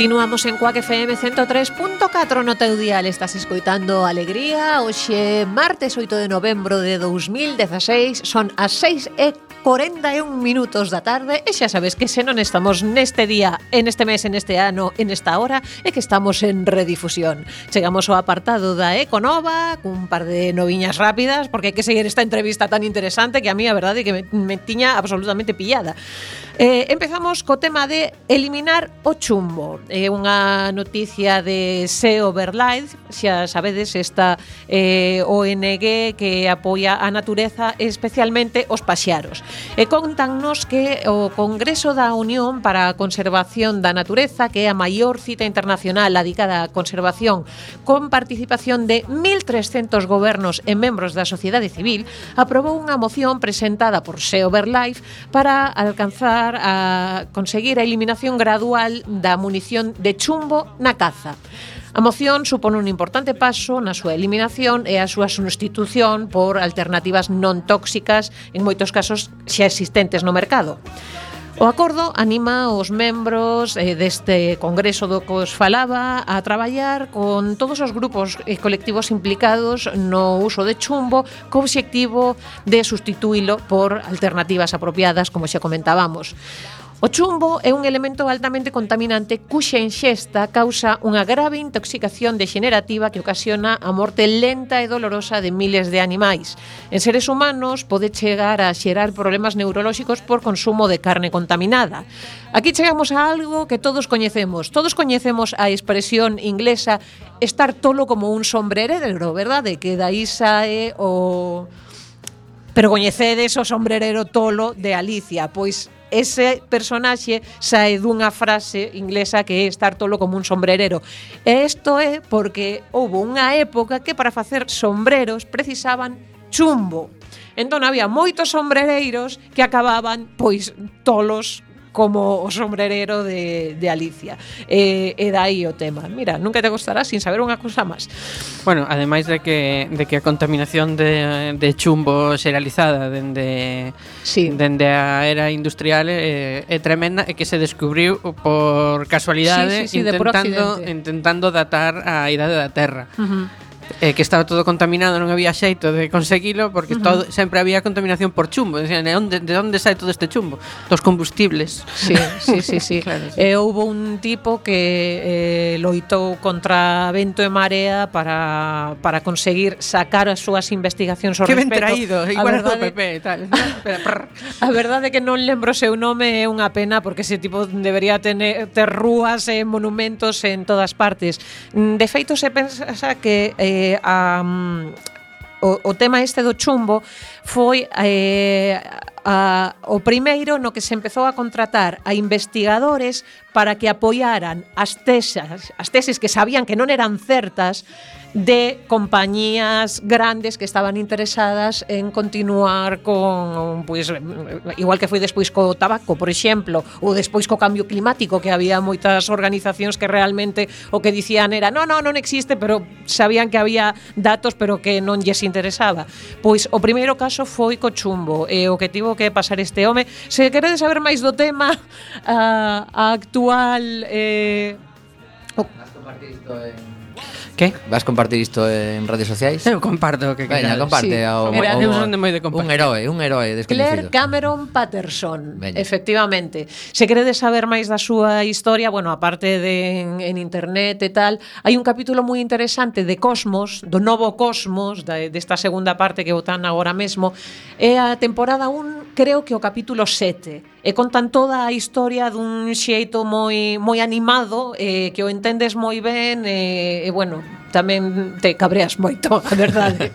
Continuamos en Cuac FM 103.4 no teu dial Estás escoitando Alegría. Hoxe martes 8 de novembro de 2016 Son as 6 e 41 minutos da tarde e xa sabes que se non estamos neste día, en este mes, en este ano, en esta hora, é que estamos en redifusión. Chegamos ao apartado da Econova cun par de noviñas rápidas porque hai que seguir esta entrevista tan interesante que a mí a verdade é que me, me tiña absolutamente pillada. Eh, empezamos co tema de eliminar o chumbo. É eh, unha noticia de SEO Verlife, xa sabedes esta eh, ONG que apoia a natureza especialmente os paxaros. E contannos que o Congreso da Unión para a Conservación da Natureza, que é a maior cita internacional dedicada á conservación, con participación de 1.300 gobernos e membros da sociedade civil, aprobou unha moción presentada por SEO Verlife para alcanzar a conseguir a eliminación gradual da munición de chumbo na caza. A moción supón un importante paso na súa eliminación e a súa substitución por alternativas non tóxicas en moitos casos xa existentes no mercado. O acordo anima os membros eh, deste Congreso do que os falaba a traballar con todos os grupos e colectivos implicados no uso de chumbo co obxectivo de sustituílo por alternativas apropiadas, como xa comentábamos. O chumbo é un elemento altamente contaminante cuxa enxesta causa unha grave intoxicación degenerativa que ocasiona a morte lenta e dolorosa de miles de animais. En seres humanos pode chegar a xerar problemas neurolóxicos por consumo de carne contaminada. Aquí chegamos a algo que todos coñecemos. Todos coñecemos a expresión inglesa estar tolo como un sombrerero, verdade? Que dai sae o... Pero coñecedes o sombrerero tolo de Alicia, pois ese personaxe sae dunha frase inglesa que é estar tolo como un sombrerero. E isto é porque houve unha época que para facer sombreros precisaban chumbo. Entón había moitos sombrereiros que acababan pois tolos como o sombrerero de, de Alicia. E, e dai o tema. Mira, nunca te gostará sin saber unha cousa máis. Bueno, ademais de que, de que a contaminación de, de chumbo serializada dende, sí. dende a era industrial é, é tremenda e que se descubriu por casualidade sí, sí, sí, intentando, intentando datar a idade da Terra. Uh -huh eh, que estaba todo contaminado, non había xeito de conseguilo porque uh -huh. todo, sempre había contaminación por chumbo, decían, de onde de onde sae todo este chumbo? Dos combustibles. Sí, sí, sí, sí. claro, sí. Eh, houve un tipo que eh, loitou contra vento e marea para para conseguir sacar as súas investigacións ao que respecto. Que ben traído, igual a verdade, PP e tal. a verdade que non lembro seu nome é unha pena porque ese tipo debería tener ter rúas e monumentos en todas partes. De feito se pensa que eh, eh, a, mm, o, o tema este do chumbo foi eh, a, o primeiro no que se empezou a contratar a investigadores para que apoiaran as tesas, as teses que sabían que non eran certas de compañías grandes que estaban interesadas en continuar con, pois, pues, igual que foi despois co tabaco, por exemplo, ou despois co cambio climático, que había moitas organizacións que realmente o que dicían era "No, no, non existe, pero sabían que había datos, pero que non lles interesaba. Pois o primeiro caso foi co chumbo, e o que tivo que pasar este home. Se queredes saber máis do tema a, a actual... Eh, o, Que? Vas compartir isto en redes sociais? Eu comparto o que Veña, comparte sí. ao, Era, ao, eu son de moi de compartir. Un heroe, un heroe desconocido. Claire Cameron Patterson, Veña. efectivamente. Se queredes saber máis da súa historia, bueno, aparte de en, en internet e tal, hai un capítulo moi interesante de Cosmos, do novo Cosmos, da, desta segunda parte que votan agora mesmo, é eh, a temporada 1 creo que o capítulo 7 e contan toda a historia dun xeito moi moi animado eh, que o entendes moi ben eh, e bueno, tamén te cabreas moito, a verdade.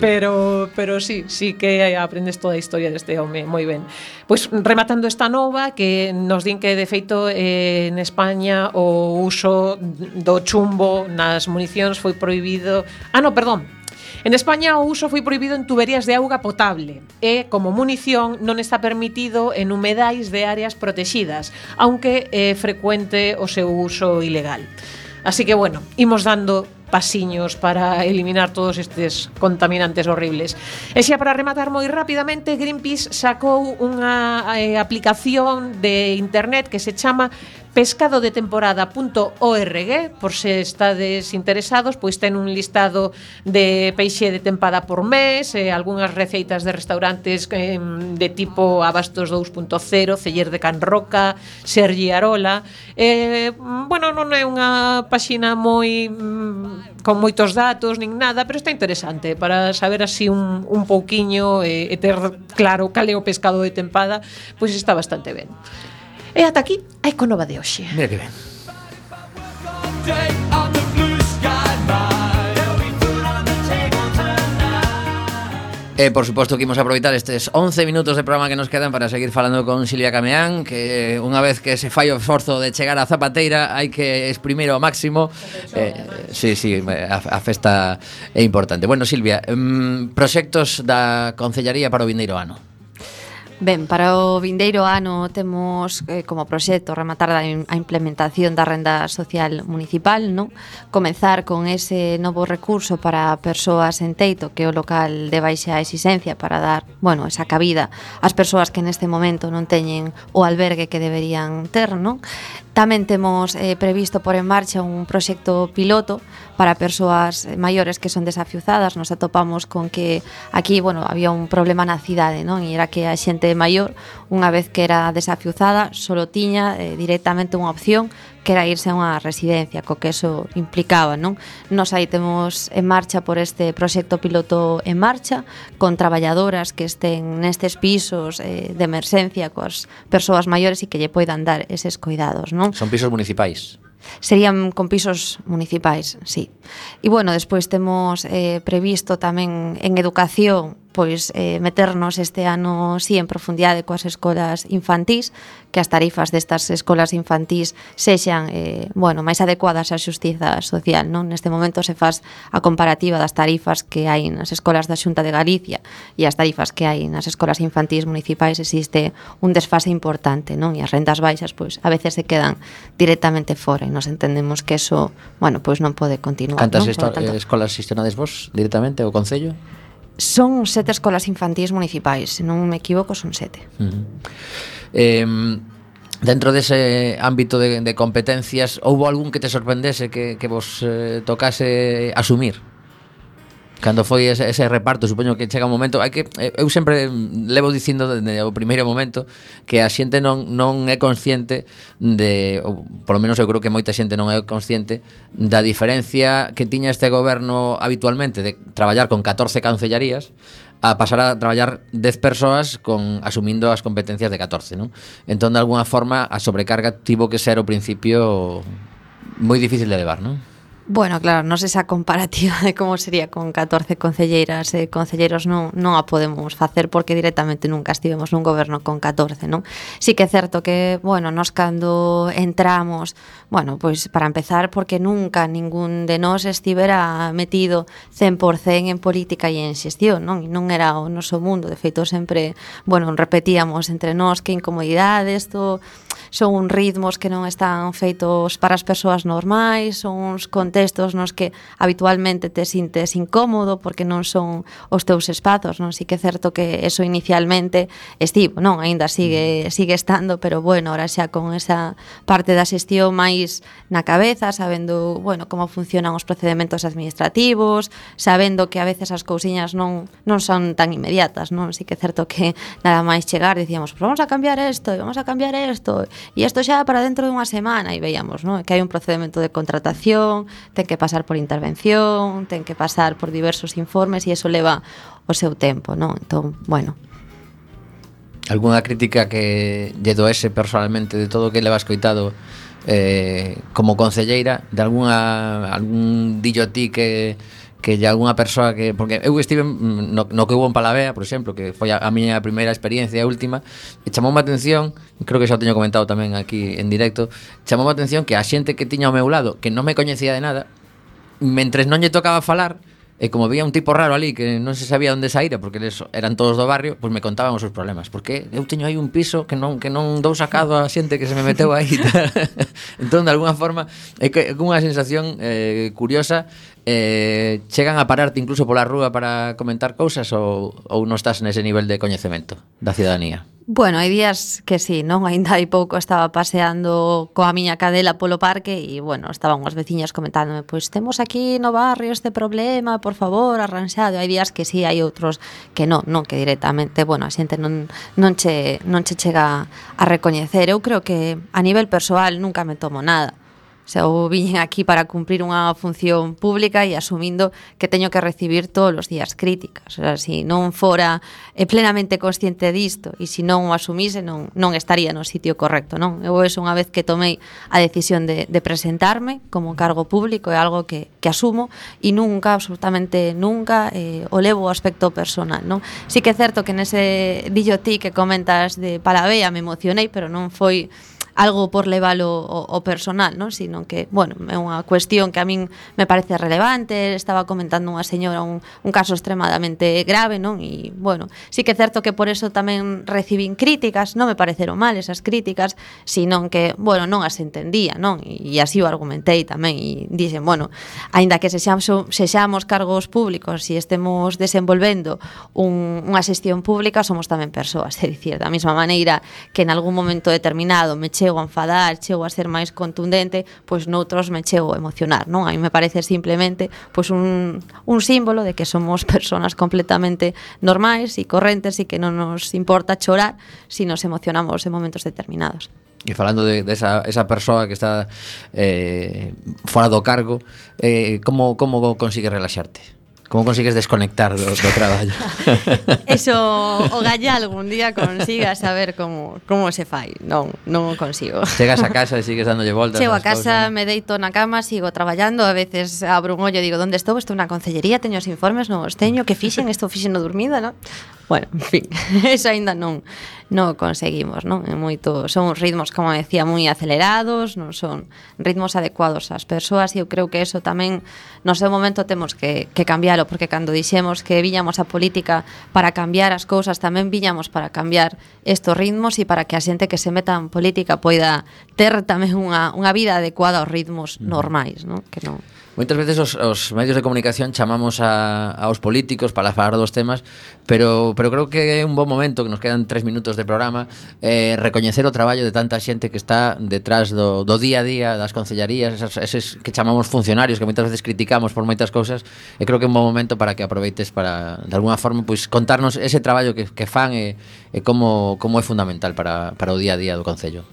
pero pero sí, sí que aprendes toda a historia deste home moi ben. Pois rematando esta nova que nos din que de feito eh, en España o uso do chumbo nas municións foi prohibido. Ah, no, perdón, En España o uso foi prohibido en tuberías de auga potable e, como munición, non está permitido en humedais de áreas protexidas, aunque é frecuente o seu uso ilegal. Así que, bueno, imos dando pasiños para eliminar todos estes contaminantes horribles. E xa para rematar moi rapidamente, Greenpeace sacou unha eh, aplicación de internet que se chama pescado de temporada.org por se estades interesados, pois ten un listado de peixe de tempada por mes, eh, algunhas receitas de restaurantes eh, de tipo Abastos 2.0, Celler de Can Roca, Sergi Arola. Eh, bueno, non é unha páxina moi mm, con moitos datos nin nada, pero está interesante para saber así un, un pouquiño e, e ter claro cal é o pescado de tempada, pois está bastante ben. E ata aquí a Econova de hoxe. Mira que ben. E, por suposto, que imos aproveitar estes 11 minutos de programa que nos quedan para seguir falando con Silvia Cameán, que eh, unha vez que se fai o esforzo de chegar a Zapateira, hai que exprimir ao máximo. Eh, sí, sí, a, a festa é importante. Bueno, Silvia, mmm, proxectos da Concellaría para o vindeiro ano. Ben, para o vindeiro ano temos eh, como proxecto rematar a, a implementación da renda social municipal, non? Comezar con ese novo recurso para persoas en teito, que é o local de baixa exigencia para dar, bueno, esa cabida ás persoas que neste momento non teñen o albergue que deberían ter, non? Tamén temos eh, previsto por en marcha un proxecto piloto para persoas maiores que son desafiuzadas, nos atopamos con que aquí, bueno, había un problema na cidade, non? E era que a xente maior, unha vez que era desafiuzada, solo tiña eh, directamente unha opción que era irse a unha residencia, co que eso implicaba, non? Nos aí temos en marcha por este proxecto piloto en marcha con traballadoras que estén nestes pisos eh, de emerxencia coas persoas maiores e que lle poidan dar eses cuidados, non? Son pisos municipais. Serían con pisos municipais, sí. E bueno, despois temos eh, previsto tamén en educación pois eh, meternos este ano si sí, en profundidade coas escolas infantís, que as tarifas destas escolas infantís sexan eh, bueno, máis adecuadas á xustiza social. Non? Neste momento se faz a comparativa das tarifas que hai nas escolas da Xunta de Galicia e as tarifas que hai nas escolas infantís municipais existe un desfase importante non? e as rendas baixas pois a veces se quedan directamente fora e nos entendemos que eso bueno, pois non pode continuar. Cantas non? Tanto... escolas xestionades vos directamente o Concello? Son sete escolas infantís municipais, se non me equivoco, son sete. Uh -huh. eh, Dentro dese ámbito de, de competencias, houbo algún que te sorprendese que, que vos eh, tocase asumir? Cando foi ese, ese reparto, supoño que chega un momento, hai que eh, eu sempre levo dicindo desde o primeiro momento que a xente non non é consciente de, ou polo menos eu creo que moita xente non é consciente da diferencia que tiña este goberno habitualmente de traballar con 14 cancellarías a pasar a traballar 10 persoas con asumindo as competencias de 14, non? Entón, de alguna forma, a sobrecarga tivo que ser ao principio moi difícil de levar, non? Bueno, claro, nos esa comparativa de como sería con 14 concelleiras e eh, concelleiros non, non a podemos facer porque directamente nunca estivemos nun goberno con 14, non? Sí que é certo que, bueno, nos cando entramos, bueno, pois pues, para empezar porque nunca ningún de nós estivera metido 100% en política e en xestión, non? E non era o noso mundo, de feito sempre, bueno, repetíamos entre nós que incomodidade, isto son ritmos que non están feitos para as persoas normais, son uns contextos nos que habitualmente te sintes incómodo porque non son os teus espazos, non? Si que é certo que eso inicialmente estivo, non, Ainda sigue mm. sigue estando, pero bueno, ahora xa con esa parte da xestión máis na cabeza, sabendo, bueno, como funcionan os procedementos administrativos, sabendo que a veces as cousiñas non non son tan inmediatas, non? Si que é certo que nada máis chegar dicíamos, vamos a cambiar isto, vamos a cambiar isto, e isto xa para dentro dunha semana e veíamos non? que hai un procedimento de contratación ten que pasar por intervención ten que pasar por diversos informes e eso leva o seu tempo non? entón, bueno Alguna crítica que lle doese personalmente de todo o que leva escoitado eh, como concelleira de alguna algún dillo ti que que lle algunha persoa que porque eu estive no, no que hubo en Palavea, por exemplo, que foi a, a miña primeira experiencia e última, e chamoume a atención, creo que xa o teño comentado tamén aquí en directo, chamoume a atención que a xente que tiña ao meu lado, que non me coñecía de nada, mentres non lle tocaba falar, E como había un tipo raro ali que non se sabía onde saíra porque eles eran todos do barrio, pois pues me contaban os seus problemas. Porque eu teño aí un piso que non que non dou sacado a xente que se me meteu aí. entón, de alguna forma, é que é unha sensación eh, curiosa eh, chegan a pararte incluso pola rúa para comentar cousas ou, ou non estás nese nivel de coñecemento da ciudadanía? Bueno, hai días que sí, non? Ainda hai pouco estaba paseando coa miña cadela polo parque e, bueno, estaban unhas veciñas comentándome pois temos aquí no barrio este problema, por favor, arranxado. Hai días que sí, hai outros que non, non que directamente, bueno, a xente non, non, che, non che chega a recoñecer. Eu creo que a nivel persoal nunca me tomo nada se eu viñen aquí para cumprir unha función pública e asumindo que teño que recibir todos os días críticas. O sea, se si non fora eh, plenamente consciente disto e se si non o asumise non, non estaría no sitio correcto. Non? Eu eso unha vez que tomei a decisión de, de presentarme como cargo público é algo que, que asumo e nunca, absolutamente nunca, eh, o levo o aspecto personal. Non? Sí que é certo que nese dillo ti que comentas de Palavea me emocionei, pero non foi algo por levalo o, o personal, non? Sino que, bueno, é unha cuestión que a min me parece relevante, estaba comentando unha señora un, un caso extremadamente grave, non? E, bueno, sí que é certo que por eso tamén recibín críticas, non me pareceron mal esas críticas, sino que, bueno, non as entendía, non? E, e así o argumentei tamén e dixen, bueno, aínda que sexamos, sexamos cargos públicos e estemos desenvolvendo un, unha xestión pública, somos tamén persoas, é dicir, da mesma maneira que en algún momento determinado me chego a enfadar, chego a ser máis contundente, pois noutros me chego a emocionar, non? A mí me parece simplemente pois un, un símbolo de que somos personas completamente normais e correntes e que non nos importa chorar se si nos emocionamos en momentos determinados. E falando de, de esa, esa persoa que está eh, fora do cargo, eh, como, como consigue relaxarte? Como consigues desconectar do, do traballo? Eso o galla algún día consiga saber como, como se fai. Non, non o consigo. Chegas a casa e sigues dándolle voltas. Chego a casa, cosas. me deito na cama, sigo traballando, a veces abro un ollo e digo, onde estou? Estou na concellería, teño os informes, non os teño, que fixen, isto fixen no dormida, non? Bueno, en fin, eso aínda non non conseguimos, non? É moito, son uns ritmos, como decía, moi acelerados, non son ritmos adecuados ás persoas e eu creo que eso tamén no seu momento temos que, que cambiálo, porque cando dixemos que viñamos a política para cambiar as cousas, tamén viñamos para cambiar estos ritmos e para que a xente que se meta en política poida ter tamén unha, unha vida adecuada aos ritmos mm. normais, non? Que non Moitas veces os, os medios de comunicación chamamos a, aos políticos para falar dos temas, pero pero creo que é un bom momento, que nos quedan tres minutos de programa, eh, recoñecer o traballo de tanta xente que está detrás do, do día a día das concellarías, esas, eses que chamamos funcionarios, que moitas veces criticamos por moitas cousas, e creo que é un bom momento para que aproveites para, de alguna forma, pois contarnos ese traballo que, que fan e, e como, como é fundamental para, para o día a día do Concello.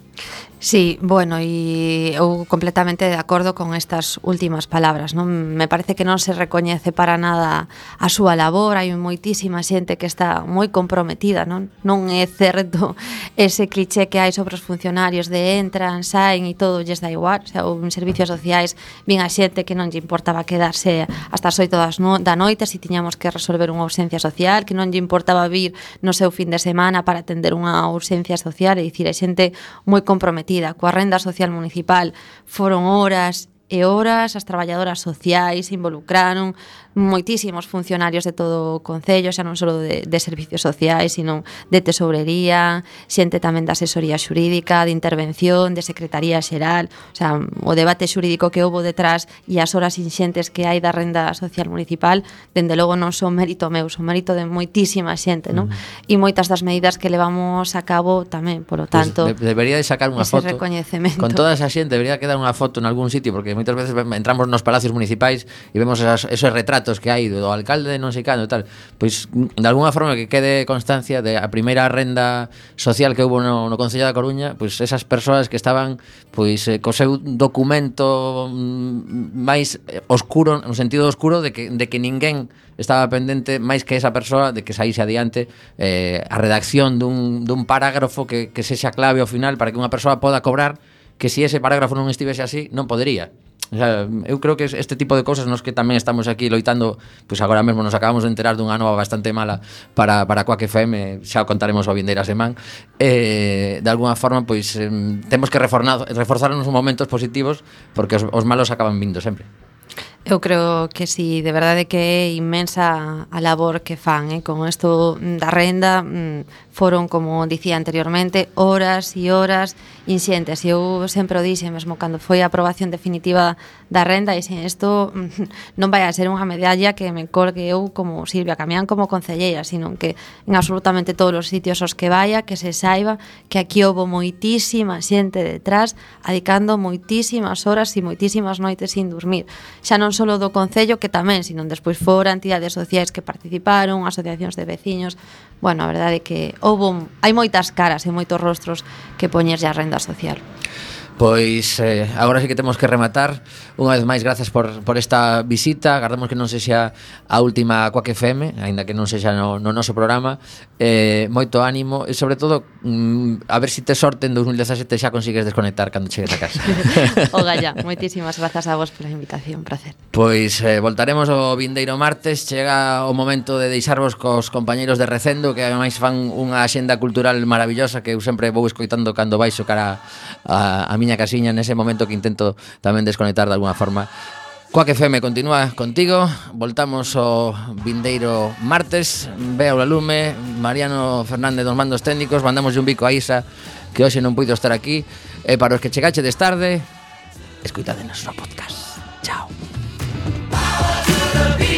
Sí, bueno, e eu completamente de acordo con estas últimas palabras, non? Me parece que non se recoñece para nada a súa labor, hai moitísima xente que está moi comprometida, non? Non é certo ese cliché que hai sobre os funcionarios de entran, saen e todo lles dá igual, o sea, en servicios sociais vin a xente que non lle importaba quedarse hasta as 8 das no da noite se tiñamos que resolver unha ausencia social, que non lle importaba vir no seu fin de semana para atender unha ausencia social, e dicir, hai xente moi comprometida comprometida coa renda social municipal foron horas e horas, as traballadoras sociais se involucraron, moitísimos funcionarios de todo o Concello, xa non só de, de servicios sociais, sino de tesourería, xente tamén da asesoría xurídica, de intervención, de secretaría xeral, o, sea, o debate xurídico que houbo detrás e as horas inxentes que hai da renda social municipal, dende logo non son mérito meu, son mérito de moitísima xente, non? E moitas das medidas que levamos a cabo tamén, polo tanto... Pues debería de sacar unha foto con toda esa xente, debería quedar unha foto en algún sitio, porque moitas veces entramos nos palacios municipais e vemos esas, esos retratos datos que hai do alcalde de non sei cando tal, pois de alguna forma que quede constancia de a primeira renda social que houve no, no Concello da Coruña, pois esas persoas que estaban pois eh, co seu documento mm, máis eh, oscuro, no sentido oscuro de que de que ninguén estaba pendente máis que esa persoa de que saíse adiante eh, a redacción dun, dun parágrafo que, que sexa clave ao final para que unha persoa poda cobrar que se si ese parágrafo non estivese así non podería xa, eu creo que este tipo de cousas nos que tamén estamos aquí loitando, pois agora mesmo nos acabamos de enterar dunha nova bastante mala para, para Coac FM, xa o contaremos o vindeira semán, eh, de alguna forma, pois eh, temos que reforzarnos momentos positivos porque os, os malos acaban vindo sempre. Eu creo que si sí, de verdade que é inmensa a labor que fan, eh? con isto da renda mm, foron, como dicía anteriormente, horas e horas inxentes. E eu sempre o dixe, mesmo cando foi a aprobación definitiva da renda, e sen isto mm, non vai a ser unha medalla que me colgue eu como Silvia Camián como concelleira, sino que en absolutamente todos os sitios os que vaya, que se saiba que aquí houve moitísima xente detrás, adicando moitísimas horas e moitísimas noites sin dormir. Xa non só do Concello que tamén, sino despois fora entidades sociais que participaron, asociacións de veciños bueno, a verdade é que houbo, hai moitas caras e moitos rostros que poñerlle a renda social. Pois eh, agora sí que temos que rematar. Unha vez máis, grazas por, por esta visita. Agardamos que non sexa a última coa FM Ainda que non sexa no, no noso programa. Eh, Moito ánimo E sobre todo, mm, a ver se si te sorte en 2017 Xa consigues desconectar cando chegues a casa. Oga ya, moitísimas grazas a vos pola invitación, placer. Pois eh, voltaremos o vindeiro martes. Chega o momento de deixarvos cos compañeiros de Recendo Que ademais fan unha axenda cultural maravillosa Que eu sempre vou escoitando cando baixo cara a, a mi miña casiña nese momento que intento tamén desconectar de alguna forma. Coac FM continúa contigo. Voltamos o vindeiro martes. Veo la lume Mariano Fernández dos mandos técnicos. Mandamos un bico a Isa Que hoxe non puido estar aquí. E para os que chegache des tarde Escuitadenos no podcast. Chao. Power to the beat.